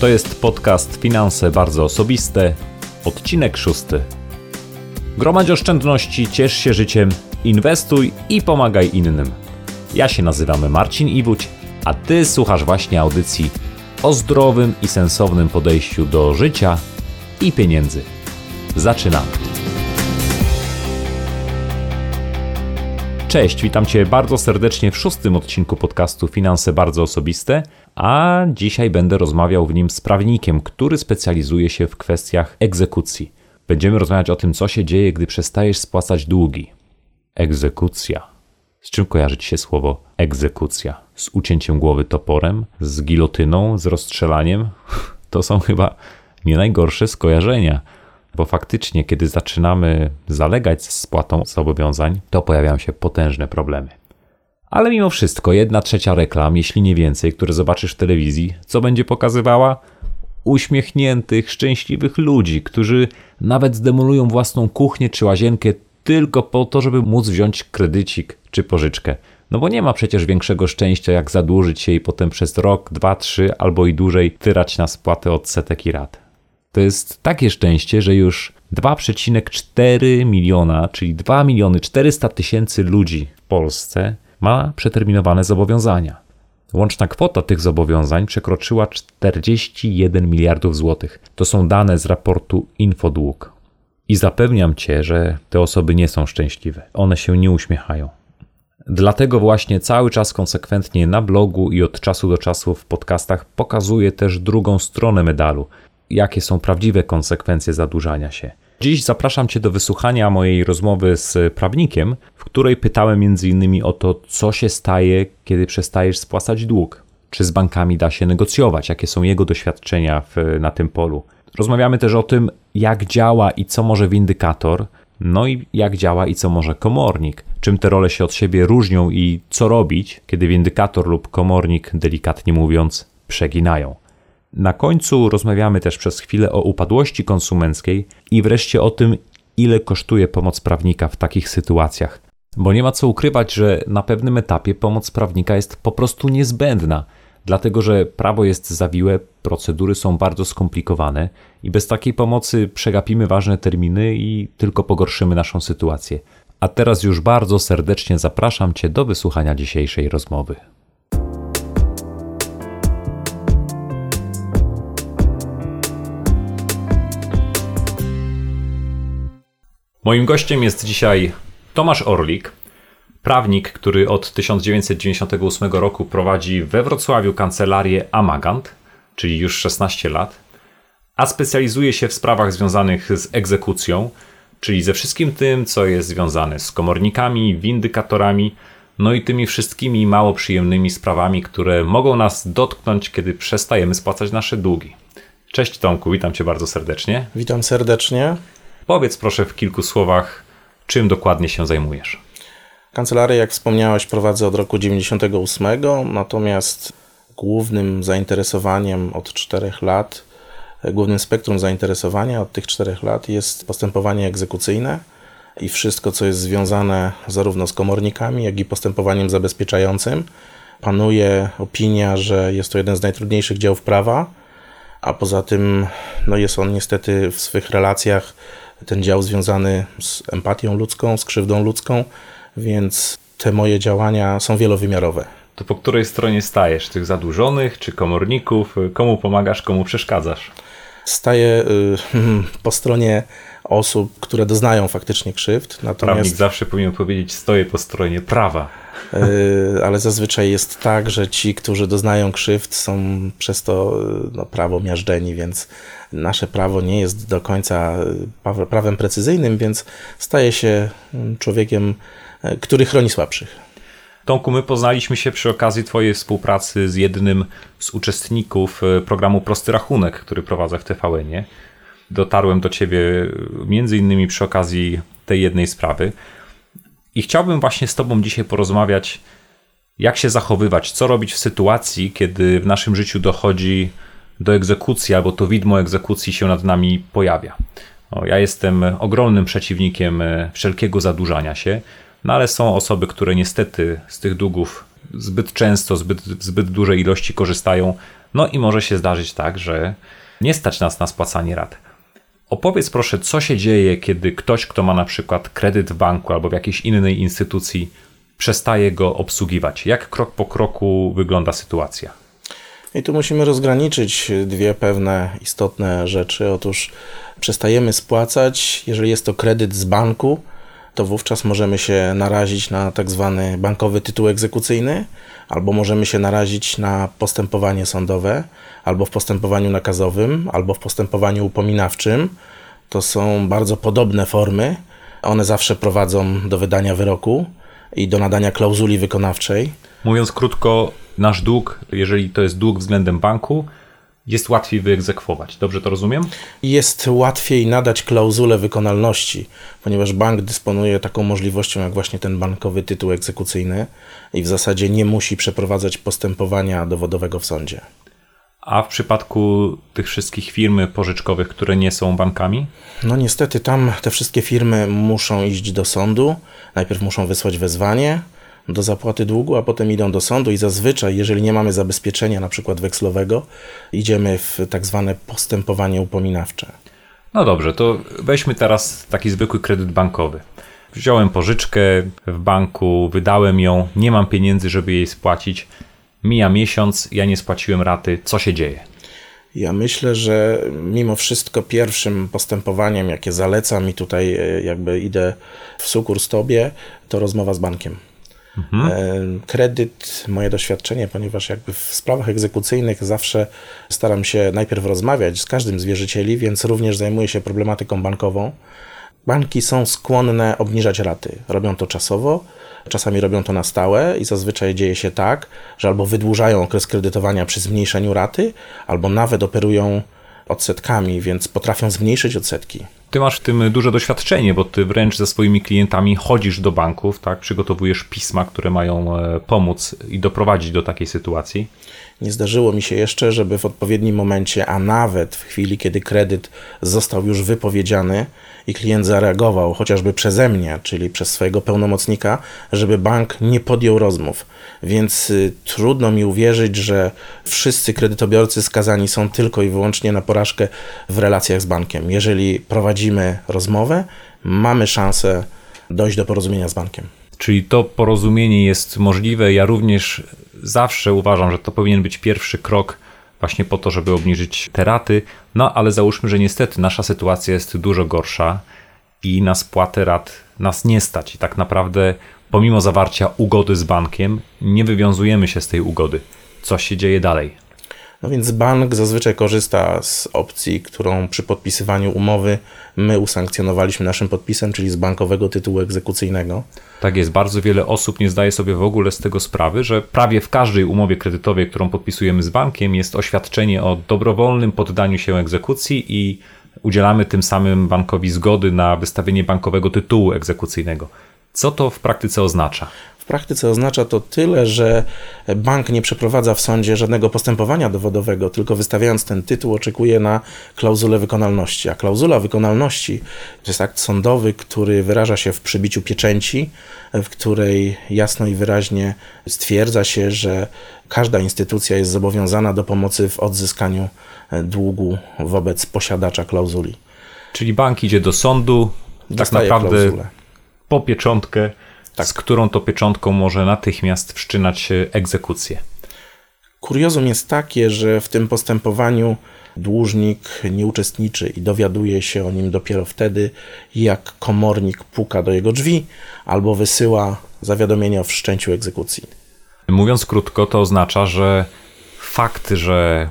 To jest podcast Finanse bardzo osobiste, odcinek szósty. Gromadź oszczędności, ciesz się życiem, inwestuj i pomagaj innym. Ja się nazywam Marcin Iwódź, a ty słuchasz właśnie audycji o zdrowym i sensownym podejściu do życia i pieniędzy. Zaczynamy. Cześć, witam Cię bardzo serdecznie w szóstym odcinku podcastu Finanse Bardzo Osobiste, a dzisiaj będę rozmawiał w nim z prawnikiem, który specjalizuje się w kwestiach egzekucji. Będziemy rozmawiać o tym, co się dzieje, gdy przestajesz spłacać długi. Egzekucja. Z czym kojarzy Ci się słowo egzekucja? Z ucięciem głowy toporem? Z gilotyną? Z rozstrzelaniem? To są chyba nie najgorsze skojarzenia bo faktycznie, kiedy zaczynamy zalegać z spłatą zobowiązań, to pojawiają się potężne problemy. Ale mimo wszystko, jedna trzecia reklam, jeśli nie więcej, które zobaczysz w telewizji, co będzie pokazywała? Uśmiechniętych, szczęśliwych ludzi, którzy nawet zdemolują własną kuchnię czy łazienkę tylko po to, żeby móc wziąć kredycik czy pożyczkę. No bo nie ma przecież większego szczęścia, jak zadłużyć się i potem przez rok, dwa, trzy albo i dłużej tyrać na spłatę odsetek i rat. To jest takie szczęście, że już 2,4 miliona, czyli 2 miliony 400 tysięcy ludzi w Polsce ma przeterminowane zobowiązania. Łączna kwota tych zobowiązań przekroczyła 41 miliardów złotych. To są dane z raportu Infodług. I zapewniam cię, że te osoby nie są szczęśliwe. One się nie uśmiechają. Dlatego właśnie cały czas konsekwentnie na blogu i od czasu do czasu w podcastach pokazuję też drugą stronę medalu, jakie są prawdziwe konsekwencje zadłużania się. Dziś zapraszam Cię do wysłuchania mojej rozmowy z prawnikiem, w której pytałem m.in. o to, co się staje, kiedy przestajesz spłacać dług. Czy z bankami da się negocjować, jakie są jego doświadczenia w, na tym polu. Rozmawiamy też o tym, jak działa i co może windykator, no i jak działa i co może komornik. Czym te role się od siebie różnią i co robić, kiedy windykator lub komornik, delikatnie mówiąc, przeginają. Na końcu rozmawiamy też przez chwilę o upadłości konsumenckiej i wreszcie o tym, ile kosztuje pomoc prawnika w takich sytuacjach. Bo nie ma co ukrywać, że na pewnym etapie pomoc prawnika jest po prostu niezbędna, dlatego że prawo jest zawiłe, procedury są bardzo skomplikowane i bez takiej pomocy przegapimy ważne terminy i tylko pogorszymy naszą sytuację. A teraz już bardzo serdecznie zapraszam Cię do wysłuchania dzisiejszej rozmowy. Moim gościem jest dzisiaj Tomasz Orlik, prawnik, który od 1998 roku prowadzi we Wrocławiu kancelarię Amagant, czyli już 16 lat, a specjalizuje się w sprawach związanych z egzekucją, czyli ze wszystkim tym, co jest związane z komornikami, windykatorami, no i tymi wszystkimi mało przyjemnymi sprawami, które mogą nas dotknąć, kiedy przestajemy spłacać nasze długi. Cześć Tomku, witam Cię bardzo serdecznie. Witam serdecznie. Powiedz proszę w kilku słowach, czym dokładnie się zajmujesz. Kancelarię, jak wspomniałeś, prowadzę od roku 98, natomiast głównym zainteresowaniem od czterech lat, głównym spektrum zainteresowania od tych czterech lat jest postępowanie egzekucyjne i wszystko, co jest związane zarówno z komornikami, jak i postępowaniem zabezpieczającym. Panuje opinia, że jest to jeden z najtrudniejszych działów prawa, a poza tym no jest on niestety w swych relacjach ten dział związany z empatią ludzką, z krzywdą ludzką, więc te moje działania są wielowymiarowe. To po której stronie stajesz? Tych zadłużonych czy komorników? Komu pomagasz, komu przeszkadzasz? Staję y, po stronie osób, które doznają faktycznie krzywd. Natomiast... Prawnik zawsze powinien powiedzieć, stoję po stronie prawa. Y, ale zazwyczaj jest tak, że ci, którzy doznają krzywd, są przez to y, no, prawo miażdżeni, więc nasze prawo nie jest do końca prawem precyzyjnym, więc staje się mm, człowiekiem, który chroni słabszych. Tomku, my poznaliśmy się przy okazji Twojej współpracy z jednym z uczestników programu Prosty Rachunek, który prowadzę w TVN-ie. Dotarłem do Ciebie między innymi przy okazji tej jednej sprawy. I chciałbym właśnie z Tobą dzisiaj porozmawiać, jak się zachowywać, co robić w sytuacji, kiedy w naszym życiu dochodzi do egzekucji albo to widmo egzekucji się nad nami pojawia. O, ja jestem ogromnym przeciwnikiem e, wszelkiego zadłużania się, no ale są osoby, które niestety z tych długów zbyt często, zbyt, zbyt dużej ilości korzystają, No i może się zdarzyć tak, że nie stać nas na spłacanie rat. Opowiedz proszę, co się dzieje, kiedy ktoś, kto ma na przykład kredyt w banku albo w jakiejś innej instytucji, przestaje go obsługiwać. Jak krok po kroku wygląda sytuacja? I tu musimy rozgraniczyć dwie pewne istotne rzeczy. Otóż przestajemy spłacać, jeżeli jest to kredyt z banku, to wówczas możemy się narazić na tak zwany bankowy tytuł egzekucyjny, albo możemy się narazić na postępowanie sądowe, albo w postępowaniu nakazowym, albo w postępowaniu upominawczym. To są bardzo podobne formy. One zawsze prowadzą do wydania wyroku i do nadania klauzuli wykonawczej. Mówiąc krótko, nasz dług, jeżeli to jest dług względem banku, jest łatwiej wyegzekwować. Dobrze to rozumiem? Jest łatwiej nadać klauzulę wykonalności, ponieważ bank dysponuje taką możliwością, jak właśnie ten bankowy tytuł egzekucyjny i w zasadzie nie musi przeprowadzać postępowania dowodowego w sądzie. A w przypadku tych wszystkich firm pożyczkowych, które nie są bankami? No niestety tam te wszystkie firmy muszą iść do sądu. Najpierw muszą wysłać wezwanie do zapłaty długu, a potem idą do sądu i zazwyczaj, jeżeli nie mamy zabezpieczenia na przykład wekslowego, idziemy w tak zwane postępowanie upominawcze. No dobrze, to weźmy teraz taki zwykły kredyt bankowy. Wziąłem pożyczkę w banku, wydałem ją, nie mam pieniędzy, żeby jej spłacić. Mija miesiąc, ja nie spłaciłem raty. Co się dzieje? Ja myślę, że mimo wszystko pierwszym postępowaniem, jakie zalecam i tutaj e, jakby idę w sukurs tobie, to rozmowa z bankiem. Mhm. E, kredyt, moje doświadczenie, ponieważ jakby w sprawach egzekucyjnych zawsze staram się najpierw rozmawiać z każdym z wierzycieli, więc również zajmuję się problematyką bankową. Banki są skłonne obniżać raty. Robią to czasowo, czasami robią to na stałe i zazwyczaj dzieje się tak, że albo wydłużają okres kredytowania przy zmniejszeniu raty, albo nawet operują odsetkami, więc potrafią zmniejszyć odsetki. Ty masz w tym duże doświadczenie, bo ty wręcz ze swoimi klientami chodzisz do banków, tak? Przygotowujesz pisma, które mają e, pomóc i doprowadzić do takiej sytuacji. Nie zdarzyło mi się jeszcze, żeby w odpowiednim momencie, a nawet w chwili, kiedy kredyt został już wypowiedziany i klient zareagował chociażby przeze mnie, czyli przez swojego pełnomocnika, żeby bank nie podjął rozmów. Więc y, trudno mi uwierzyć, że wszyscy kredytobiorcy skazani są tylko i wyłącznie na porażkę w relacjach z bankiem. Jeżeli prowadzimy rozmowę, mamy szansę dojść do porozumienia z bankiem. Czyli to porozumienie jest możliwe. Ja również zawsze uważam, że to powinien być pierwszy krok właśnie po to, żeby obniżyć te raty. No ale załóżmy, że niestety nasza sytuacja jest dużo gorsza i na spłatę rat nas nie stać. I tak naprawdę, pomimo zawarcia ugody z bankiem, nie wywiązujemy się z tej ugody. Co się dzieje dalej? No więc bank zazwyczaj korzysta z opcji, którą przy podpisywaniu umowy my usankcjonowaliśmy naszym podpisem, czyli z bankowego tytułu egzekucyjnego. Tak jest, bardzo wiele osób nie zdaje sobie w ogóle z tego sprawy, że prawie w każdej umowie kredytowej, którą podpisujemy z bankiem, jest oświadczenie o dobrowolnym poddaniu się egzekucji i udzielamy tym samym bankowi zgody na wystawienie bankowego tytułu egzekucyjnego. Co to w praktyce oznacza? W praktyce oznacza to tyle, że bank nie przeprowadza w sądzie żadnego postępowania dowodowego, tylko wystawiając ten tytuł oczekuje na klauzulę wykonalności. A klauzula wykonalności to jest akt sądowy, który wyraża się w przybiciu pieczęci, w której jasno i wyraźnie stwierdza się, że każda instytucja jest zobowiązana do pomocy w odzyskaniu długu wobec posiadacza klauzuli. Czyli bank idzie do sądu, Dostaje tak naprawdę klauzulę. po pieczątkę tak. z którą to pieczątką może natychmiast wszczynać egzekucję. Kuriozum jest takie, że w tym postępowaniu dłużnik nie uczestniczy i dowiaduje się o nim dopiero wtedy, jak komornik puka do jego drzwi albo wysyła zawiadomienie o wszczęciu egzekucji. Mówiąc krótko, to oznacza, że fakt, że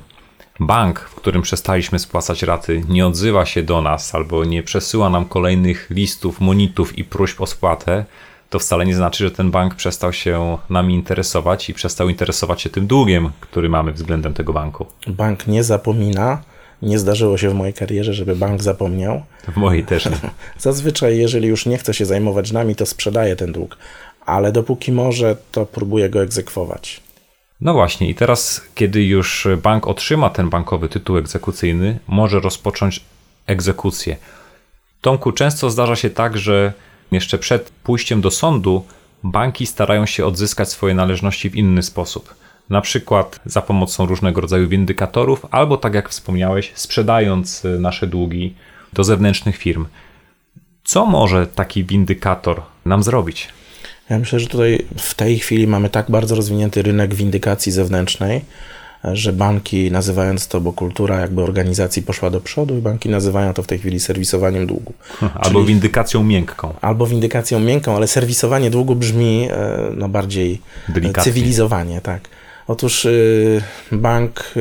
bank, w którym przestaliśmy spłacać raty, nie odzywa się do nas albo nie przesyła nam kolejnych listów, monitów i próśb o spłatę, to wcale nie znaczy, że ten bank przestał się nami interesować i przestał interesować się tym długiem, który mamy względem tego banku. Bank nie zapomina. Nie zdarzyło się w mojej karierze, żeby bank zapomniał. W mojej też nie. Zazwyczaj, jeżeli już nie chce się zajmować nami, to sprzedaje ten dług, ale dopóki może, to próbuje go egzekwować. No właśnie, i teraz, kiedy już bank otrzyma ten bankowy tytuł egzekucyjny, może rozpocząć egzekucję. Tomku, często zdarza się tak, że jeszcze przed pójściem do sądu banki starają się odzyskać swoje należności w inny sposób. na przykład za pomocą różnego rodzaju windykatorów, albo tak jak wspomniałeś, sprzedając y, nasze długi do zewnętrznych firm. Co może taki windykator nam zrobić? Ja myślę, że tutaj w tej chwili mamy tak bardzo rozwinięty rynek windykacji zewnętrznej, że banki nazywając to, bo kultura jakby organizacji poszła do przodu i banki nazywają to w tej chwili serwisowaniem długu. Albo Czyli, windykacją miękką. Albo windykacją miękką, ale serwisowanie długu brzmi e, no, bardziej Delikatnie. cywilizowanie, tak. Otóż y, bank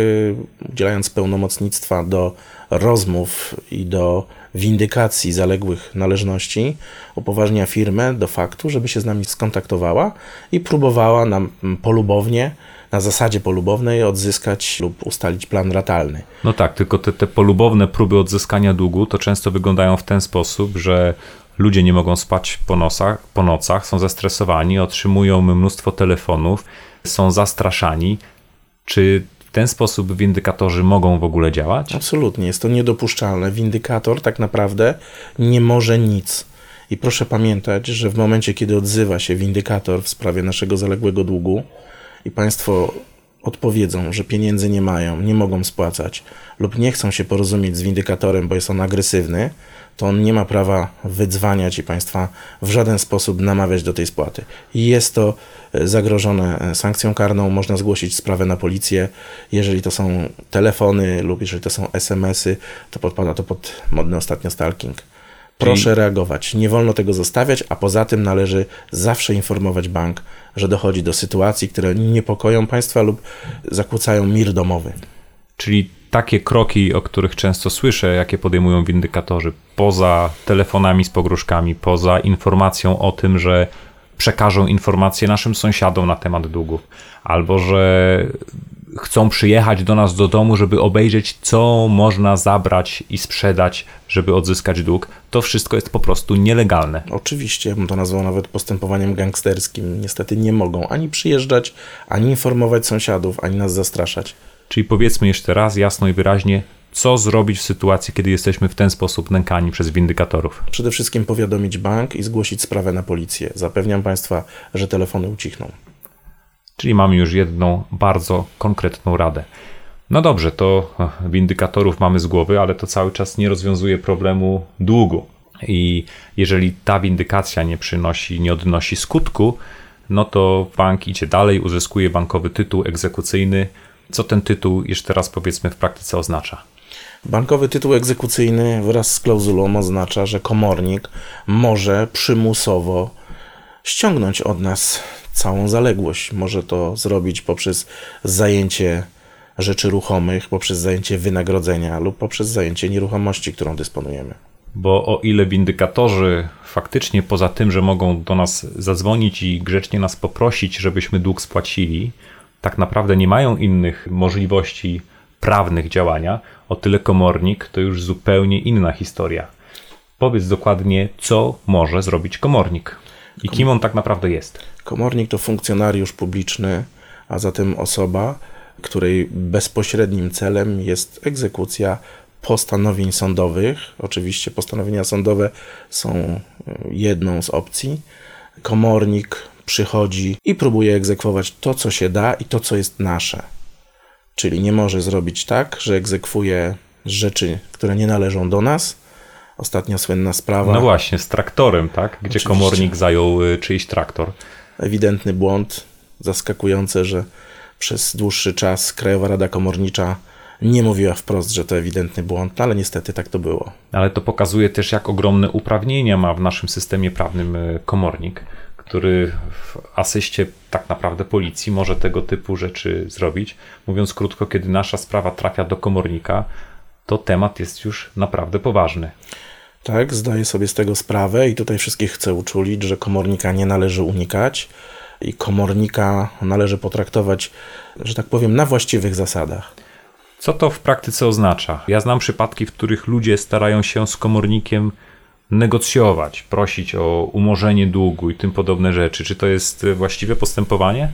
udzielając pełnomocnictwa do rozmów i do windykacji zaległych należności upoważnia firmę do faktu, żeby się z nami skontaktowała i próbowała nam polubownie na zasadzie polubownej odzyskać lub ustalić plan ratalny. No tak, tylko te, te polubowne próby odzyskania długu to często wyglądają w ten sposób, że ludzie nie mogą spać po, nosach, po nocach, są zestresowani, otrzymują mnóstwo telefonów, są zastraszani. Czy w ten sposób windykatorzy mogą w ogóle działać? Absolutnie, jest to niedopuszczalne. Windykator tak naprawdę nie może nic. I proszę pamiętać, że w momencie, kiedy odzywa się windykator w sprawie naszego zaległego długu, i państwo odpowiedzą, że pieniędzy nie mają, nie mogą spłacać lub nie chcą się porozumieć z windykatorem, bo jest on agresywny, to on nie ma prawa wydzwaniać i państwa w żaden sposób namawiać do tej spłaty. Jest to e, zagrożone e, sankcją karną, można zgłosić sprawę na policję. Jeżeli to są telefony lub jeżeli to są SMS-y, to podpada to pod modny ostatnio stalking. Proszę Czyli... reagować. Nie wolno tego zostawiać, a poza tym należy zawsze informować bank, że dochodzi do sytuacji, które niepokoją państwa lub zakłócają mir domowy. Czyli takie kroki, o których często słyszę, jakie podejmują windykatorzy, poza telefonami z pogróżkami, poza informacją o tym, że przekażą informacje naszym sąsiadom na temat długów, albo że chcą przyjechać do nas do domu, żeby obejrzeć, co można zabrać i sprzedać, żeby odzyskać dług, to wszystko jest po prostu nielegalne. Oczywiście, ja bym to nazwał nawet postępowaniem gangsterskim. Niestety nie mogą ani przyjeżdżać, ani informować sąsiadów, ani nas zastraszać. Czyli powiedzmy jeszcze raz jasno i wyraźnie, co zrobić w sytuacji, kiedy jesteśmy w ten sposób nękani przez windykatorów? Przede wszystkim powiadomić bank i zgłosić sprawę na policję. Zapewniam Państwa, że telefony ucichną. Czyli mamy już jedną bardzo konkretną radę. No dobrze, to windykatorów mamy z głowy, ale to cały czas nie rozwiązuje problemu długu. I jeżeli ta windykacja nie przynosi, nie odnosi skutku, no to bank idzie dalej, uzyskuje bankowy tytuł egzekucyjny. Co ten tytuł jeszcze raz powiedzmy w praktyce oznacza? Bankowy tytuł egzekucyjny wraz z klauzulą oznacza, że komornik może przymusowo ściągnąć od nas całą zaległość. Może to zrobić poprzez zajęcie rzeczy ruchomych, poprzez zajęcie wynagrodzenia lub poprzez zajęcie nieruchomości, którą dysponujemy. Bo o ile windykatorzy faktycznie poza tym, że mogą do nas zadzwonić i grzecznie nas poprosić, żebyśmy dług spłacili, tak naprawdę nie mają innych możliwości prawnych działania, o tyle komornik to już zupełnie inna historia. Powiedz dokładnie, co może zrobić komornik i kim on tak naprawdę jest. Komornik to funkcjonariusz publiczny, a zatem osoba, której bezpośrednim celem jest egzekucja postanowień sądowych. Oczywiście postanowienia sądowe są jedną z opcji. Komornik przychodzi i próbuje egzekwować to, co się da i to, co jest nasze. Czyli nie może zrobić tak, że egzekwuje rzeczy, które nie należą do nas. Ostatnia słynna sprawa. No właśnie, z traktorem, tak? Gdzie Oczywiście. komornik zajął y, czyjś traktor. Ewidentny błąd. Zaskakujące, że przez dłuższy czas Krajowa Rada Komornicza nie mówiła wprost, że to ewidentny błąd, ale niestety tak to było. Ale to pokazuje też, jak ogromne uprawnienia ma w naszym systemie prawnym y, komornik który w asyście tak naprawdę policji może tego typu rzeczy zrobić. Mówiąc krótko, kiedy nasza sprawa trafia do komornika, to temat jest już naprawdę poważny. Tak, zdaję sobie z tego sprawę i tutaj wszystkich chcę uczulić, że komornika nie należy unikać i komornika należy potraktować, że tak powiem, na właściwych zasadach. Co to w praktyce oznacza? Ja znam przypadki, w których ludzie starają się z komornikiem negocjować, prosić o umorzenie długu i tym podobne rzeczy. Czy to jest właściwe postępowanie?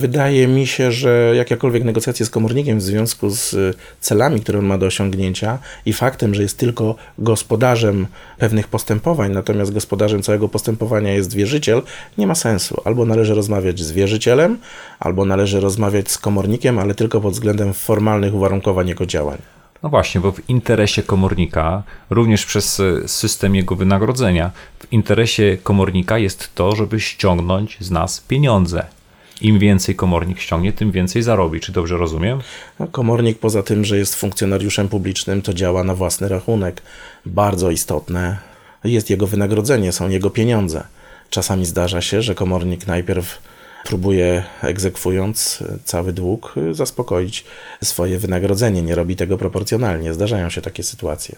Wydaje mi się, że jakiekolwiek negocjacje z komornikiem w związku z celami, które on ma do osiągnięcia i faktem, że jest tylko gospodarzem pewnych postępowań, natomiast gospodarzem całego postępowania jest wierzyciel, nie ma sensu. Albo należy rozmawiać z wierzycielem, albo należy rozmawiać z komornikiem, ale tylko pod względem formalnych uwarunkowań jego działań. No właśnie, bo w interesie komornika, również przez e, system jego wynagrodzenia, w interesie komornika jest to, żeby ściągnąć z nas pieniądze. Im więcej komornik ściągnie, tym więcej zarobi. Czy dobrze rozumiem? No, komornik poza tym, że jest funkcjonariuszem publicznym, to działa na własny rachunek. Bardzo istotne jest jego wynagrodzenie, są jego pieniądze. Czasami zdarza się, że komornik najpierw próbuje, egzekwując cały dług, zaspokoić swoje wynagrodzenie. Nie robi tego proporcjonalnie. Zdarzają się takie sytuacje.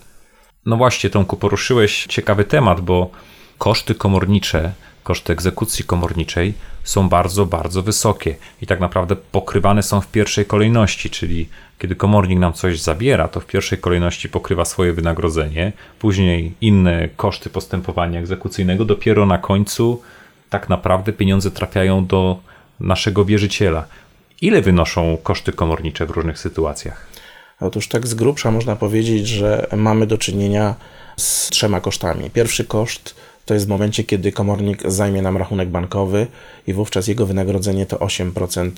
No właśnie, Tomku, poruszyłeś ciekawy temat, bo koszty komornicze, koszty egzekucji komorniczej są bardzo, bardzo wysokie i tak naprawdę pokrywane są w pierwszej kolejności, czyli kiedy komornik nam coś zabiera, to w pierwszej kolejności pokrywa swoje wynagrodzenie, później inne koszty postępowania egzekucyjnego, dopiero na końcu tak naprawdę pieniądze trafiają do naszego wierzyciela. Ile wynoszą koszty komornicze w różnych sytuacjach? Otóż tak z grubsza można powiedzieć, że mamy do czynienia z trzema kosztami. Pierwszy koszt to jest w momencie, kiedy komornik zajmie nam rachunek bankowy i wówczas jego wynagrodzenie to 8%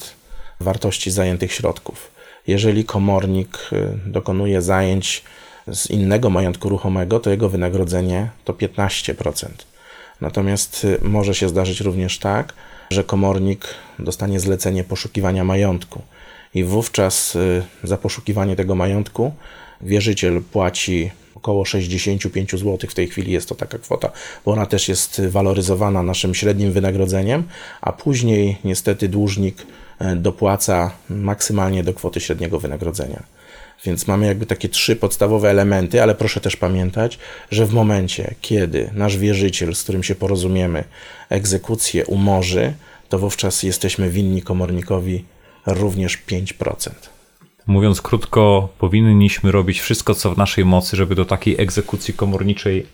wartości zajętych środków. Jeżeli komornik y, dokonuje zajęć z innego majątku ruchomego, to jego wynagrodzenie to 15%. Natomiast y, może się zdarzyć również tak, że komornik dostanie zlecenie poszukiwania majątku i wówczas y, za poszukiwanie tego majątku wierzyciel płaci około 65 zł. W tej chwili jest to taka kwota, bo ona też jest waloryzowana naszym średnim wynagrodzeniem, a później niestety dłużnik y, dopłaca maksymalnie do kwoty średniego wynagrodzenia. Więc mamy jakby takie trzy podstawowe elementy, ale proszę też pamiętać, że w momencie, kiedy nasz wierzyciel, z którym się porozumiemy, egzekucję umorzy, to wówczas jesteśmy winni komornikowi również 5%. Mówiąc krótko, powinniśmy robić wszystko, co w naszej mocy, żeby do takiej egzekucji komorniczej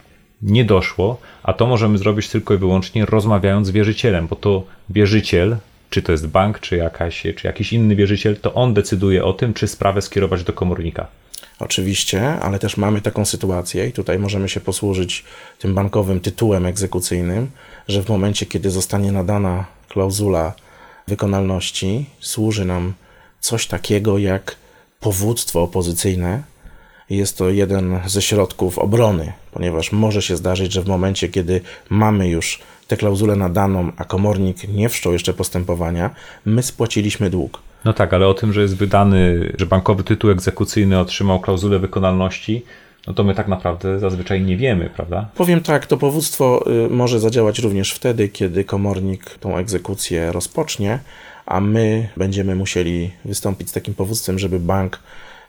nie doszło, a to możemy zrobić tylko i wyłącznie rozmawiając z wierzycielem, bo to wierzyciel czy to jest bank, czy, jakaś, czy jakiś inny wierzyciel, to on decyduje o tym, czy sprawę skierować do komornika. Oczywiście, ale też mamy taką sytuację i tutaj możemy się posłużyć tym bankowym tytułem egzekucyjnym, że w momencie, kiedy zostanie nadana klauzula wykonalności, służy nam coś takiego jak powództwo opozycyjne. Jest to jeden ze środków obrony, ponieważ może się zdarzyć, że w momencie, kiedy mamy już tę klauzulę nadaną, a komornik nie wszczął jeszcze postępowania, my spłaciliśmy dług. No tak, ale o tym, że jest wydany, że bankowy tytuł egzekucyjny otrzymał klauzulę wykonalności, no to my tak naprawdę zazwyczaj nie wiemy, prawda? Powiem tak, to powództwo y, może zadziałać również wtedy, kiedy komornik tą egzekucję rozpocznie, a my będziemy musieli wystąpić z takim powództwem, żeby bank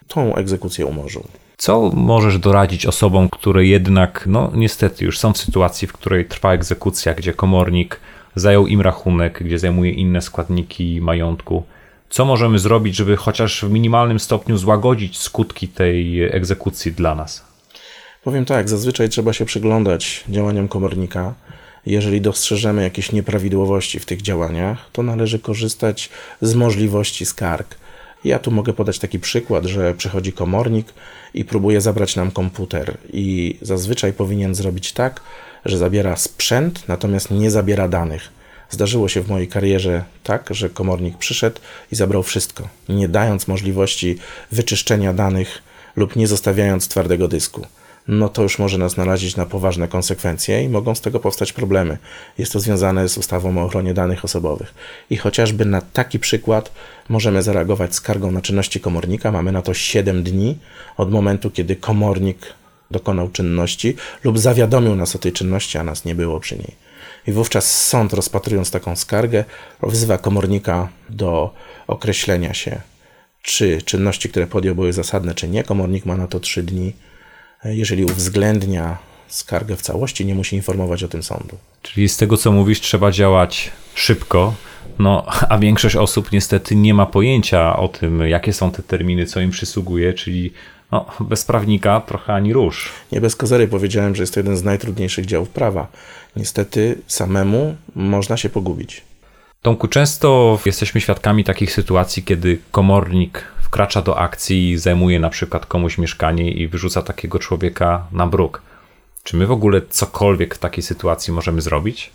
tą egzekucję umorzył. Co możesz doradzić osobom, które jednak, no niestety, już są w sytuacji, w której trwa egzekucja, gdzie komornik zajął im rachunek, gdzie zajmuje inne składniki majątku? Co możemy zrobić, żeby chociaż w minimalnym stopniu złagodzić skutki tej egzekucji dla nas? Powiem tak, zazwyczaj trzeba się przyglądać działaniom komornika. Jeżeli dostrzeżemy jakieś nieprawidłowości w tych działaniach, to należy korzystać z możliwości skarg ja tu mogę podać taki przykład, że przychodzi komornik i próbuje zabrać nam komputer, i zazwyczaj powinien zrobić tak, że zabiera sprzęt, natomiast nie zabiera danych. Zdarzyło się w mojej karierze tak, że komornik przyszedł i zabrał wszystko, nie dając możliwości wyczyszczenia danych lub nie zostawiając twardego dysku no to już może nas narazić na poważne konsekwencje i mogą z tego powstać problemy. Jest to związane z ustawą o ochronie danych osobowych. I chociażby na taki przykład możemy zareagować skargą na czynności komornika. Mamy na to 7 dni od momentu, kiedy komornik dokonał czynności lub zawiadomił nas o tej czynności, a nas nie było przy niej. I wówczas sąd, rozpatrując taką skargę, wzywa komornika do określenia się, czy czynności, które podjął, były zasadne, czy nie. Komornik ma na to 3 dni jeżeli uwzględnia skargę w całości, nie musi informować o tym sądu. Czyli z tego, co mówisz, trzeba działać szybko, no, a większość osób niestety nie ma pojęcia o tym, jakie są te terminy, co im przysługuje, czyli No, bez prawnika trochę ani rusz. Nie bez kozery powiedziałem, że jest to jeden z najtrudniejszych działów prawa. Niestety samemu można się pogubić. Tomku, często jesteśmy świadkami takich sytuacji, kiedy komornik wkracza do akcji, zajmuje na przykład komuś mieszkanie i wyrzuca takiego człowieka na bruk. Czy my w ogóle cokolwiek w takiej sytuacji możemy zrobić?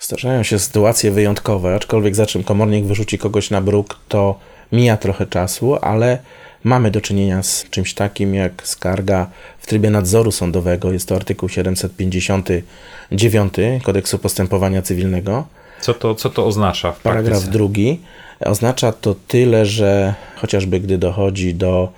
Zdarzają się sytuacje wyjątkowe, aczkolwiek za czym komornik wyrzuci kogoś na bruk, to mija trochę czasu, ale mamy do czynienia z czymś takim jak skarga w trybie nadzoru sądowego. Jest to artykuł 759 Kodeksu Postępowania Cywilnego. Co to, co to oznacza w Paragraf praktyce? drugi. Oznacza to tyle, że chociażby gdy dochodzi do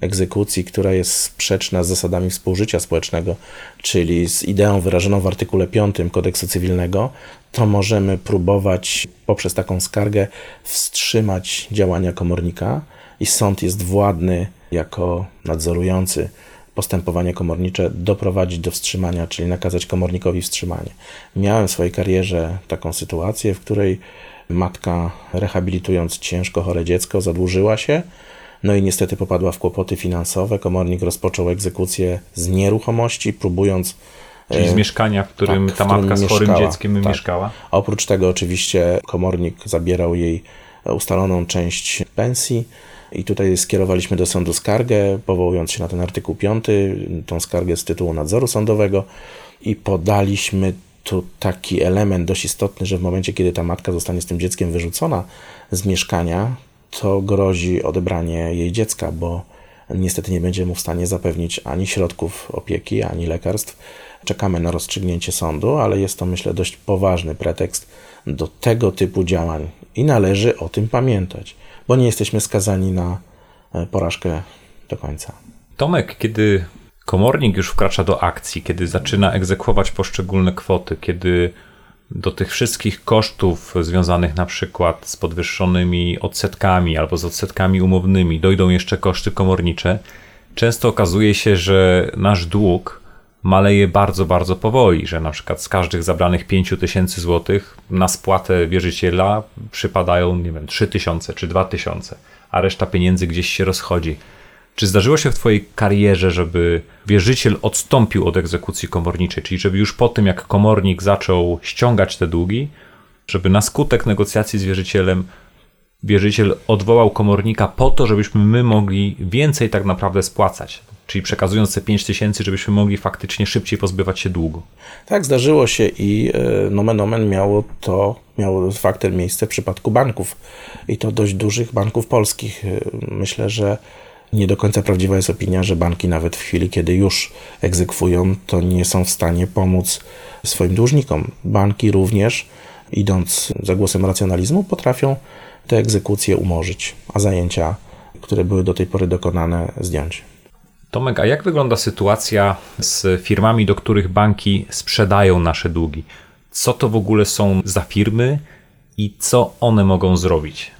egzekucji, która jest sprzeczna z zasadami współżycia społecznego, czyli z ideą wyrażoną w artykule 5 kodeksu cywilnego, to możemy próbować poprzez taką skargę wstrzymać działania komornika i sąd jest władny jako nadzorujący postępowanie komornicze doprowadzić do wstrzymania, czyli nakazać komornikowi wstrzymanie. Miałem w swojej karierze taką sytuację, w której matka rehabilitując ciężko chore dziecko zadłużyła się, no i niestety popadła w kłopoty finansowe. Komornik rozpoczął egzekucję z nieruchomości, próbując Czyli z mieszkania, w którym tak, ta którym matka z chorym mieszkała, dzieckiem tak. mieszkała. Oprócz tego oczywiście komornik zabierał jej ustaloną część pensji i tutaj skierowaliśmy do sądu skargę, powołując się na ten artykuł 5, tą skargę z tytułu nadzoru sądowego i podaliśmy tu taki element dość istotny, że w momencie, kiedy ta matka zostanie z tym dzieckiem wyrzucona z mieszkania, to grozi odebranie jej dziecka, bo niestety nie będziemy w stanie zapewnić ani środków opieki, ani lekarstw. Czekamy na rozstrzygnięcie sądu, ale jest to myślę dość poważny pretekst do tego typu działań i należy o tym pamiętać, bo nie jesteśmy skazani na e, porażkę do końca. Tomek, kiedy komornik już wkracza do akcji, kiedy zaczyna egzekwować poszczególne kwoty, kiedy do tych wszystkich kosztów związanych na przykład z podwyższonymi odsetkami albo z odsetkami umownymi dojdą jeszcze koszty komornicze, często okazuje się, że nasz dług maleje bardzo, bardzo powoli, że na przykład z każdych zabranych 5 tysięcy złotych na spłatę wierzyciela przypadają, nie wiem, 3 tysiące czy 2 tysiące, a reszta pieniędzy gdzieś się rozchodzi. Czy zdarzyło się w Twojej karierze, żeby wierzyciel odstąpił od egzekucji komorniczej, czyli żeby już po tym, jak komornik zaczął ściągać te długi, żeby na skutek negocjacji z wierzycielem wierzyciel odwołał komornika po to, żebyśmy my mogli więcej tak naprawdę spłacać, czyli przekazując te 5 tysięcy, żebyśmy mogli faktycznie szybciej pozbywać się długu. Tak, zdarzyło się i e, nomen omen miało to, miało faktem miejsce w przypadku banków i to dość dużych banków polskich. E, Myślę, że nie do końca prawdziwa jest opinia, że banki nawet w chwili, kiedy już egzekwują, to nie są w stanie pomóc swoim dłużnikom. Banki również, idąc za głosem racjonalizmu, potrafią te egzekucje umorzyć, a zajęcia, które były do tej pory dokonane, zdjąć. Tomek, a jak wygląda sytuacja z firmami, do których banki sprzedają nasze długi? Co to w ogóle są za firmy i co one mogą zrobić?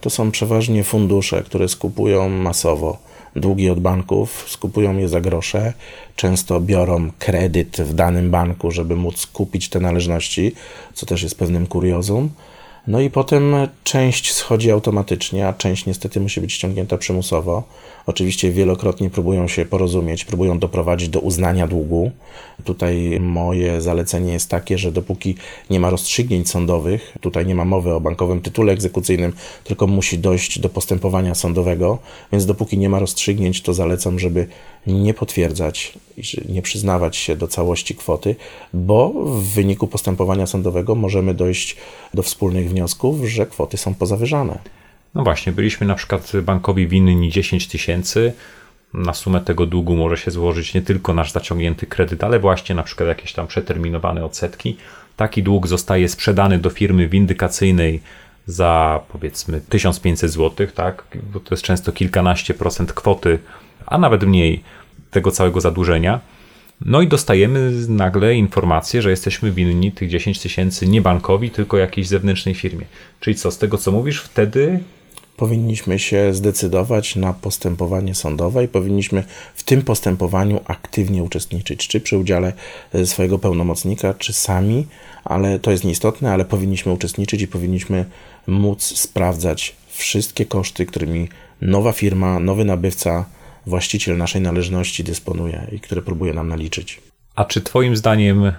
To są przeważnie fundusze, które skupują masowo długi od banków, skupują je za grosze, często biorą kredyt w danym banku, żeby móc kupić te należności, co też jest pewnym kuriozum. No i potem część schodzi automatycznie, a część niestety musi być ściągnięta przymusowo. Oczywiście wielokrotnie próbują się porozumieć, próbują doprowadzić do uznania długu. Tutaj moje zalecenie jest takie, że dopóki nie ma rozstrzygnięć sądowych, tutaj nie ma mowy o bankowym tytule egzekucyjnym, tylko musi dojść do postępowania sądowego, więc dopóki nie ma rozstrzygnięć, to zalecam, żeby nie potwierdzać, nie przyznawać się do całości kwoty, bo w wyniku postępowania sądowego możemy dojść do wspólnych wniosków, że kwoty są pozawyżane. No właśnie, byliśmy na przykład bankowi winni 10 tysięcy. Na sumę tego długu może się złożyć nie tylko nasz zaciągnięty kredyt, ale właśnie na przykład jakieś tam przeterminowane odsetki. Taki dług zostaje sprzedany do firmy windykacyjnej za powiedzmy 1500 zł, tak? Bo to jest często kilkanaście procent kwoty, a nawet mniej tego całego zadłużenia. No i dostajemy nagle informację, że jesteśmy winni tych 10 tysięcy nie bankowi, tylko jakiejś zewnętrznej firmie. Czyli co, z tego co mówisz, wtedy powinniśmy się zdecydować na postępowanie sądowe i powinniśmy w tym postępowaniu aktywnie uczestniczyć, czy przy udziale e, swojego pełnomocnika, czy sami, ale to jest nieistotne, ale powinniśmy uczestniczyć i powinniśmy móc sprawdzać wszystkie koszty, którymi nowa firma, nowy nabywca właściciel naszej należności dysponuje i które próbuje nam naliczyć. A czy Twoim zdaniem,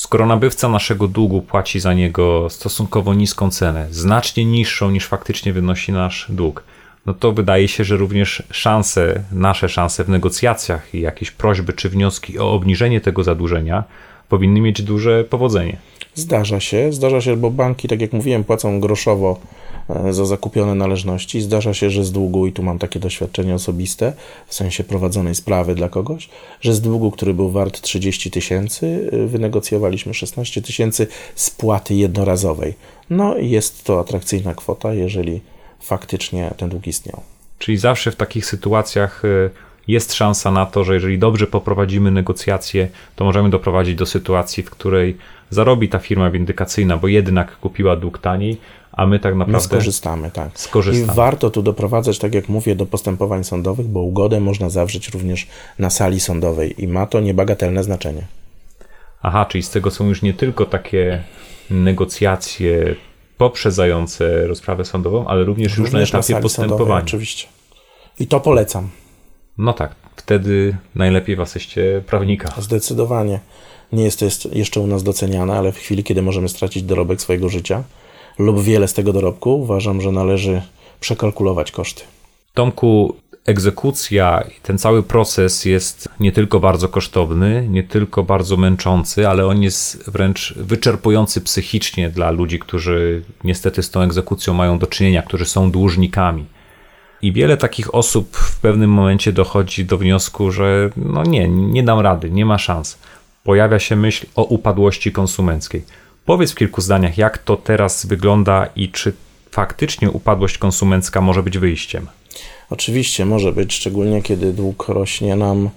skoro nabywca naszego długu płaci za niego stosunkowo niską cenę, znacznie niższą niż faktycznie wynosi nasz dług, no to wydaje się, że również szanse, nasze szanse w negocjacjach i jakieś prośby czy wnioski o obniżenie tego zadłużenia powinny mieć duże powodzenie. Zdarza się, zdarza się, bo banki, tak jak mówiłem, płacą groszowo za zakupione należności. Zdarza się, że z długu, i tu mam takie doświadczenie osobiste, w sensie prowadzonej sprawy dla kogoś, że z długu, który był wart 30 tysięcy, e, wynegocjowaliśmy 16 tysięcy spłaty jednorazowej. No i jest to atrakcyjna kwota, jeżeli faktycznie ten dług istniał. Czyli zawsze w takich sytuacjach y, jest szansa na to, że jeżeli dobrze poprowadzimy negocjacje, to możemy doprowadzić do sytuacji, w której zarobi ta firma windykacyjna, bo jednak kupiła dług taniej, a my tak naprawdę My skorzystamy, tak. skorzystamy. I warto tu doprowadzać, tak jak mówię, do postępowań sądowych, bo ugodę można zawrzeć również na sali sądowej i ma to niebagatelne znaczenie. Aha, czyli z tego są już nie tylko takie negocjacje poprzedzające rozprawę sądową, ale również, już na etapie sali postępowania. sądowej, Oczywiście. I to polecam. No tak, wtedy najlepiej w asyście prawnika. Zdecydowanie. Nie jest to jeszcze u nas doceniane, ale w chwili, kiedy możemy stracić dorobek swojego życia lub wiele z tego dorobku, uważam, że należy przekalkulować koszty. Tomku, egzekucja i ten cały proces jest nie tylko bardzo kosztowny, nie tylko bardzo męczący, ale on jest wręcz wyczerpujący psychicznie dla ludzi, którzy niestety z tą egzekucją mają do czynienia, którzy są dłużnikami. I wiele takich osób w pewnym momencie dochodzi do wniosku, że no nie, nie dam rady, nie ma szans. Pojawia się myśl o upadłości konsumenckiej. Powiedz w kilku zdaniach, jak to teraz wygląda i czy faktycznie upadłość konsumencka może być wyjściem. Oczywiście może być, szczególnie kiedy dług rośnie nam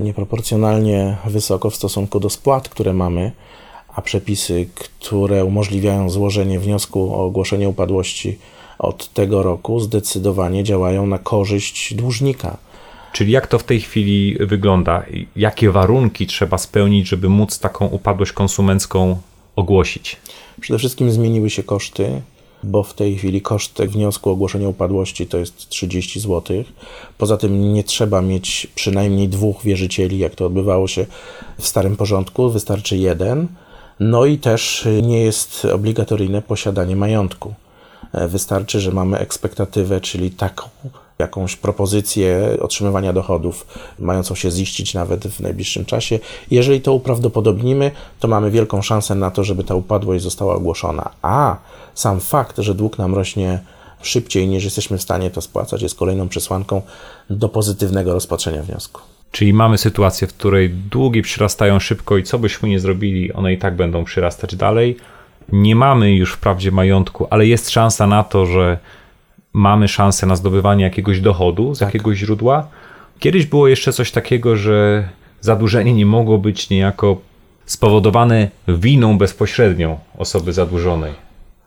nieproporcjonalnie wysoko w stosunku do spłat, które mamy, a przepisy, które umożliwiają złożenie wniosku o ogłoszenie upadłości od tego roku, zdecydowanie działają na korzyść dłużnika. Czyli jak to w tej chwili wygląda? Jakie warunki trzeba spełnić, żeby móc taką upadłość konsumencką ogłosić? Przede wszystkim zmieniły się koszty, bo w tej chwili koszt wniosku o ogłoszenie upadłości to jest 30 zł. Poza tym nie trzeba mieć przynajmniej dwóch wierzycieli, jak to odbywało się w starym porządku, wystarczy jeden. No i też nie jest obligatoryjne posiadanie majątku. Wystarczy, że mamy ekspektatywę, czyli taką jakąś propozycję otrzymywania dochodów, mającą się ziścić nawet w najbliższym czasie. Jeżeli to uprawdopodobnimy, to mamy wielką szansę na to, żeby ta upadłość została ogłoszona. A sam fakt, że dług nam rośnie szybciej niż jesteśmy w stanie to spłacać, jest kolejną przesłanką do pozytywnego rozpatrzenia wniosku. Czyli mamy sytuację, w której długi przyrastają szybko i co byśmy nie zrobili, one i tak będą przyrastać dalej. Nie mamy już wprawdzie majątku, ale jest szansa na to, że mamy szansę na zdobywanie jakiegoś dochodu z tak. jakiegoś źródła. Kiedyś było jeszcze coś takiego, że zadłużenie nie mogło być niejako spowodowane winą bezpośrednią osoby zadłużonej.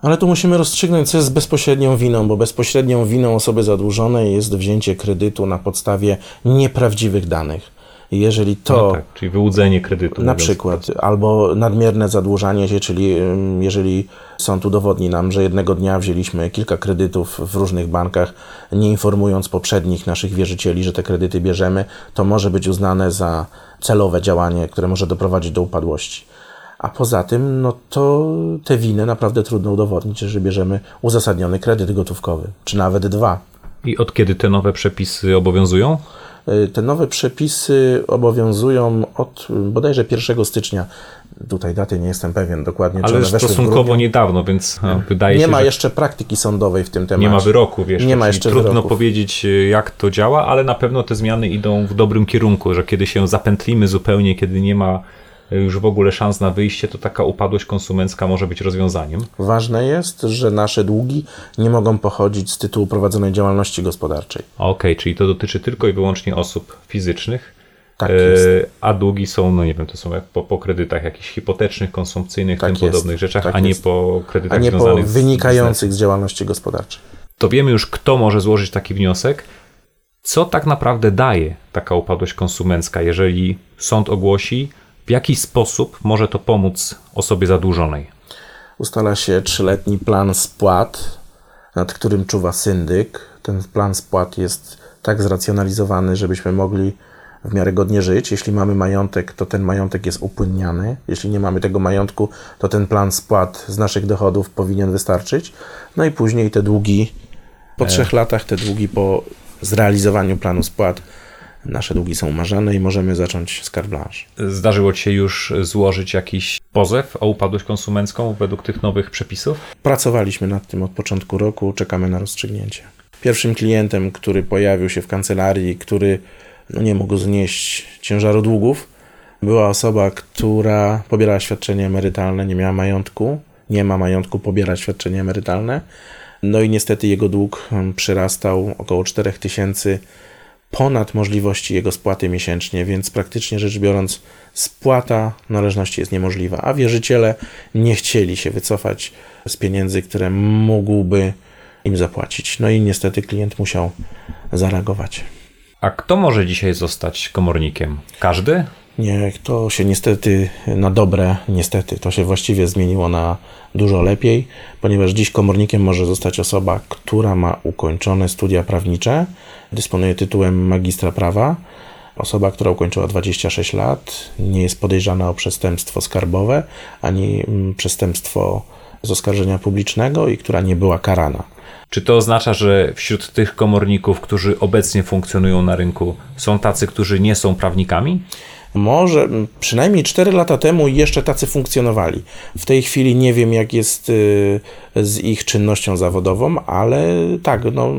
Ale tu musimy rozstrzygnąć, co jest bezpośrednią winą, bo bezpośrednią winą osoby zadłużonej jest wzięcie kredytu na podstawie nieprawdziwych danych. Jeżeli to. No tak, czyli wyłudzenie kredytu. Na przykład, albo nadmierne zadłużanie się, czyli jeżeli sąd udowodni nam, że jednego dnia wzięliśmy kilka kredytów w różnych bankach, nie informując poprzednich naszych wierzycieli, że te kredyty bierzemy, to może być uznane za celowe działanie, które może doprowadzić do upadłości. A poza tym, no to te winy naprawdę trudno udowodnić, że bierzemy uzasadniony kredyt gotówkowy, czy nawet dwa. I od kiedy te nowe przepisy obowiązują? Y, te nowe przepisy obowiązują od bodajże 1 stycznia. Tutaj daty nie jestem pewien dokładnie. Ale stosunkowo niedawno, więc no, wydaje nie się. Nie ma jeszcze praktyki sądowej w tym temacie. Nie ma wyroku, wiesz. Nie ma jeszcze Trudno wyroków. powiedzieć, y, jak to działa, ale na pewno te zmiany idą w dobrym kierunku, że kiedy się zapętlimy zupełnie, kiedy nie ma już w ogóle szans na wyjście, to taka upadłość konsumencka może być rozwiązaniem. Ważne jest, że nasze długi nie mogą pochodzić z tytułu prowadzonej działalności gospodarczej. Okej, okay, czyli to dotyczy tylko i wyłącznie osób fizycznych. Tak jest. A długi są, no nie wiem, to są jak po, po kredytach jakichś hipotecznych, konsumpcyjnych, tak tym jest. podobnych rzeczach, tak a nie jest. po kredytach a nie po wynikających z, z działalności gospodarczej. To wiemy już, kto może złożyć taki wniosek. Co tak naprawdę daje taka upadłość konsumencka, jeżeli sąd ogłosi, w jaki sposób może to pomóc osobie zadłużonej? Ustala się trzyletni plan spłat, nad którym czuwa syndyk. Ten plan spłat jest tak zracjonalizowany, żebyśmy mogli w miarę godnie żyć. Jeśli mamy majątek, to ten majątek jest upłynniany. Jeśli nie mamy tego majątku, to ten plan spłat z naszych dochodów powinien wystarczyć. No i później te długi, po e. trzech latach te długi po zrealizowaniu planu spłat, nasze długi są umarzane i możemy zacząć skarb blanche. Zdarzyło Ci się już złożyć jakiś pozew o upadłość konsumencką według tych nowych przepisów? Pracowaliśmy nad tym od początku roku, czekamy na rozstrzygnięcie. Pierwszym klientem, który pojawił się w kancelarii, który no nie mógł znieść ciężaru długów, była osoba, która pobierała świadczenie emerytalne, nie miała majątku, nie ma majątku, pobiera świadczenie emerytalne. No i niestety jego dług hmm, przyrastał około 4000 ponad możliwości jego spłaty miesięcznie, więc praktycznie rzecz biorąc, spłata należności jest niemożliwa, a wierzyciele nie chcieli się wycofać z pieniędzy, które mógłby im zapłacić. No i niestety klient musiał zareagować. A kto może dzisiaj zostać komornikiem? Każdy? Nie, to się niestety na dobre, niestety, to się właściwie zmieniło na dużo lepiej, ponieważ dziś komornikiem może zostać osoba, która ma ukończone studia prawnicze, dysponuje tytułem magistra prawa, osoba, która ukończyła 26 lat, nie jest podejrzana o przestępstwo skarbowe ani mm, przestępstwo z oskarżenia publicznego i która nie była karana. Czy to oznacza, że wśród tych komorników, którzy obecnie funkcjonują na rynku, są tacy, którzy nie są prawnikami? Może przynajmniej 4 lata temu jeszcze tacy funkcjonowali. W tej chwili nie wiem, jak jest y, z ich czynnością zawodową, ale tak, no,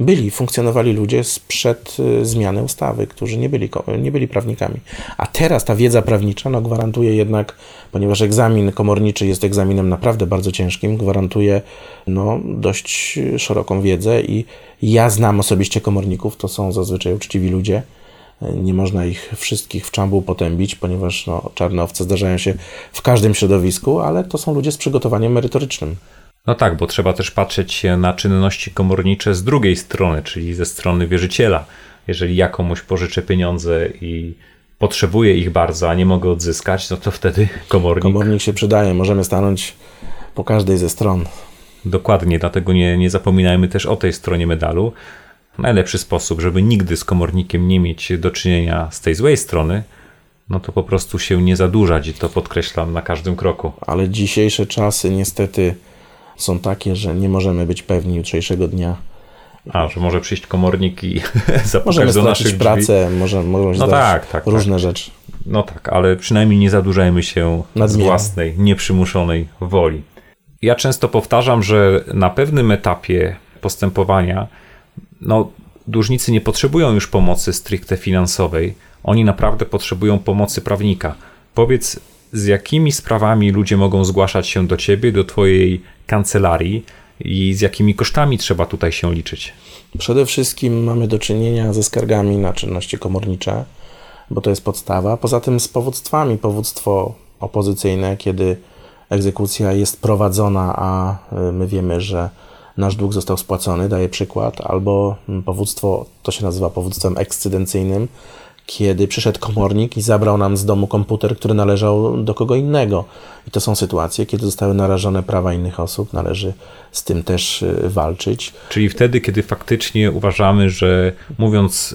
byli, funkcjonowali ludzie sprzed y, zmiany ustawy, którzy nie byli, nie byli prawnikami. A teraz ta wiedza prawnicza no, gwarantuje jednak, ponieważ egzamin komorniczy jest egzaminem naprawdę bardzo ciężkim, gwarantuje no, dość szeroką wiedzę i ja znam osobiście komorników, to są zazwyczaj uczciwi ludzie nie można ich wszystkich w czambu potębić, ponieważ no, czarne owce zdarzają się w każdym środowisku, ale to są ludzie z przygotowaniem merytorycznym. No tak, bo trzeba też patrzeć na czynności komornicze z drugiej strony, czyli ze strony wierzyciela. Jeżeli ja komuś pożyczę pieniądze i potrzebuję ich bardzo, a nie mogę odzyskać, no to wtedy komornik. Komornik się przydaje, możemy stanąć po każdej ze stron. Dokładnie, dlatego nie, nie zapominajmy też o tej stronie medalu najlepszy sposób, żeby nigdy z komornikiem nie mieć do czynienia z tej złej strony, no to po prostu się nie zadłużać i to podkreślam na każdym kroku. Ale dzisiejsze czasy niestety są takie, że nie możemy być pewni jutrzejszego dnia. A, że może przyjść komornik i zapukać możemy do naszych drzwi. pracę, może, się no tak, tak, różne tak. rzeczy. No tak, ale przynajmniej nie zadłużajmy się z własnej, nieprzymuszonej woli. Ja często powtarzam, że na pewnym etapie postępowania no, dłużnicy nie potrzebują już pomocy stricte finansowej, oni naprawdę potrzebują pomocy prawnika. Powiedz, z jakimi sprawami ludzie mogą zgłaszać się do ciebie, do twojej kancelarii i z jakimi kosztami trzeba tutaj się liczyć? Przede wszystkim mamy do czynienia ze skargami na czynności komornicze, bo to jest podstawa. Poza tym z powództwami. Powództwo opozycyjne, kiedy egzekucja jest prowadzona, a y, my wiemy, że nasz dług został spłacony, daję przykład, albo powództwo, to się nazywa powództwem ekscydencyjnym, kiedy przyszedł komornik i zabrał nam z domu komputer, który należał do kogo innego. I to są sytuacje, kiedy zostały narażone prawa innych osób, należy z tym też y, walczyć. Czyli wtedy, kiedy faktycznie uważamy, że mówiąc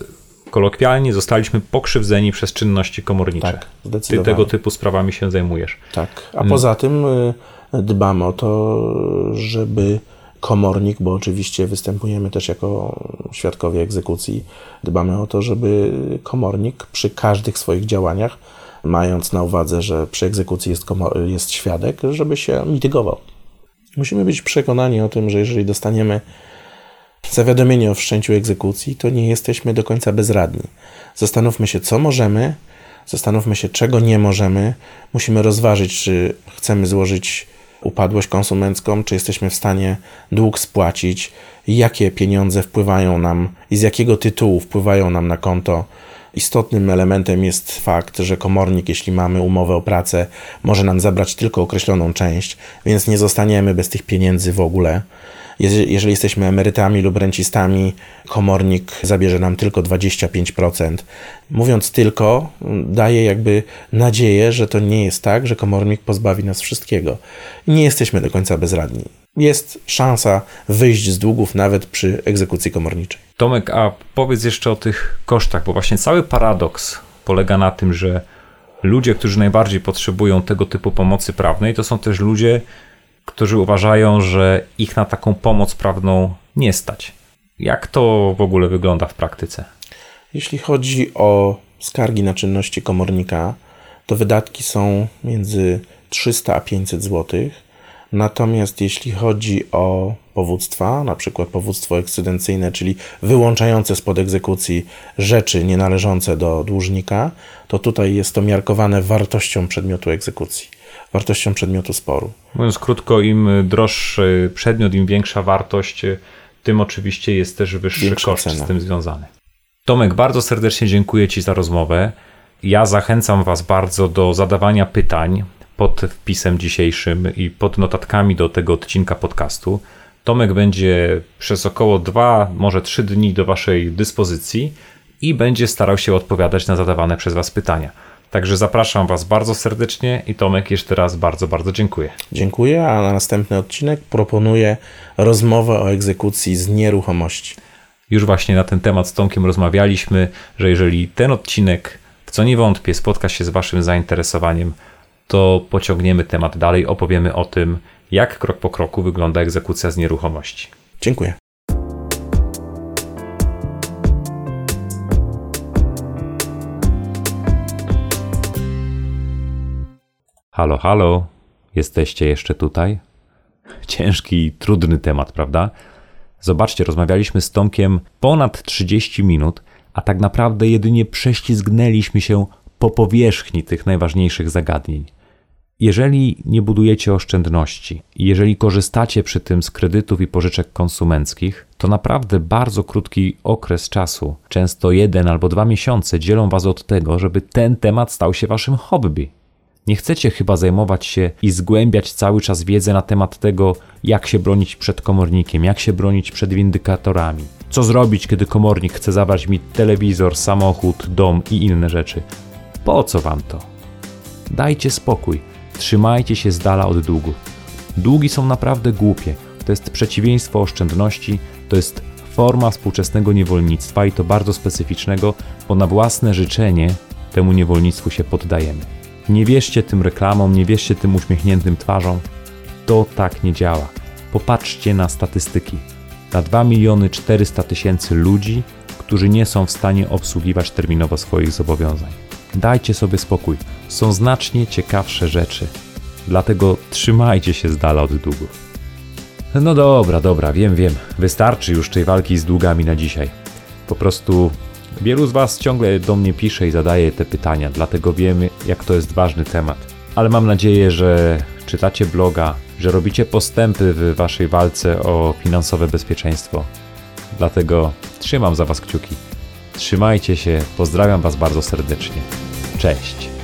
kolokwialnie, zostaliśmy pokrzywdzeni przez czynności komornicze. Tak, zdecydowanie. Ty tego typu sprawami się zajmujesz. Tak, a poza tym y, dbamy o to, żeby komornik, bo oczywiście występujemy też jako świadkowie egzekucji. Dbamy o to, żeby komornik przy każdych swoich działaniach, mając na uwadze, że przy egzekucji jest, jest świadek, żeby się mitygował. Musimy być przekonani o tym, że jeżeli dostaniemy zawiadomienie o wszczęciu egzekucji, to nie jesteśmy do końca bezradni. Zastanówmy się, co możemy, zastanówmy się, czego nie możemy. Musimy rozważyć, czy chcemy złożyć upadłość konsumencką, czy jesteśmy w stanie dług spłacić, jakie pieniądze wpływają nam i z jakiego tytułu wpływają nam na konto. Istotnym elementem jest fakt, że komornik, jeśli mamy umowę o pracę, może nam zabrać tylko określoną część, więc nie zostaniemy bez tych pieniędzy w ogóle. Jeżeli jesteśmy emerytami lub rencistami, komornik zabierze nam tylko 25%. Mówiąc tylko, daje jakby nadzieję, że to nie jest tak, że komornik pozbawi nas wszystkiego. Nie jesteśmy do końca bezradni. jest szansa wyjść z długów nawet przy egzekucji komorniczej. Tomek, a powiedz jeszcze o tych kosztach, bo właśnie cały paradoks polega na tym, że ludzie, którzy najbardziej potrzebują tego typu pomocy prawnej, to są też ludzie, którzy uważają, że ich na taką pomoc prawną nie stać. Jak to w ogóle wygląda w praktyce? Jeśli chodzi o skargi na czynności komornika, to wydatki są między 300 a 500 zł. Natomiast jeśli chodzi o powództwa, na przykład powództwo ekscedencyjne, czyli wyłączające spod egzekucji rzeczy nienależące do dłużnika, to tutaj jest to miarkowane wartością przedmiotu egzekucji, wartością przedmiotu sporu. Mówiąc krótko, im droższy przedmiot, im większa wartość, tym oczywiście jest też wyższy Większa koszt cena. z tym związany. Tomek, bardzo serdecznie dziękuję Ci za rozmowę. Ja zachęcam Was bardzo do zadawania pytań pod wpisem dzisiejszym i pod notatkami do tego odcinka podcastu. Tomek będzie przez około dwa, może trzy dni do Waszej dyspozycji i będzie starał się odpowiadać na zadawane przez Was pytania. Także zapraszam Was bardzo serdecznie i Tomek jeszcze raz bardzo, bardzo dziękuję. Dziękuję, a na następny odcinek proponuję rozmowę o egzekucji z nieruchomości. Już właśnie na ten temat z Tomkiem rozmawialiśmy, że jeżeli ten odcinek, w co nie wątpię, spotka się z Waszym zainteresowaniem, to pociągniemy temat dalej, opowiemy o tym, jak krok po kroku wygląda egzekucja z nieruchomości. Dziękuję. Halo, halo, jesteście jeszcze tutaj? Ciężki i trudny temat, prawda? Zobaczcie, rozmawialiśmy z Tomkiem ponad 30 minut, a tak naprawdę jedynie prześlizgnęliśmy się po powierzchni tych najważniejszych zagadnień. Jeżeli nie budujecie oszczędności jeżeli korzystacie przy tym z kredytów i pożyczek konsumenckich, to naprawdę bardzo krótki okres czasu, często jeden albo dwa miesiące, dzielą Was od tego, żeby ten temat stał się Waszym hobby. Nie chcecie chyba zajmować się i zgłębiać cały czas wiedzę na temat tego, jak się bronić przed komornikiem, jak się bronić przed windykatorami. Co zrobić, kiedy komornik chce zabrać mi telewizor, samochód, dom i inne rzeczy? Po co wam to? Dajcie spokój, trzymajcie się z dala od długów. Długi są naprawdę głupie. To jest przeciwieństwo oszczędności, to jest forma współczesnego niewolnictwa i to bardzo specyficznego, bo na własne życzenie temu niewolnictwu się poddajemy. Nie wierzcie tym reklamom, nie wierzcie tym uśmiechniętym twarzom. To tak nie działa. Popatrzcie na statystyki. Na 2 miliony 400 tysięcy ludzi, którzy nie są w stanie obsługiwać terminowo swoich zobowiązań. Dajcie sobie spokój. Są znacznie ciekawsze rzeczy. Dlatego trzymajcie się z dala od długów. No dobra, dobra, wiem, wiem. Wystarczy już tej walki z długami na dzisiaj. Po prostu Wielu z Was ciągle do mnie pisze i zadaje te pytania, dlatego wiemy, jak to jest ważny temat. Ale mam nadzieję, że czytacie bloga, że robicie postępy w Waszej walce o finansowe bezpieczeństwo. Dlatego trzymam za Was kciuki. Trzymajcie się, pozdrawiam Was bardzo serdecznie. Cześć.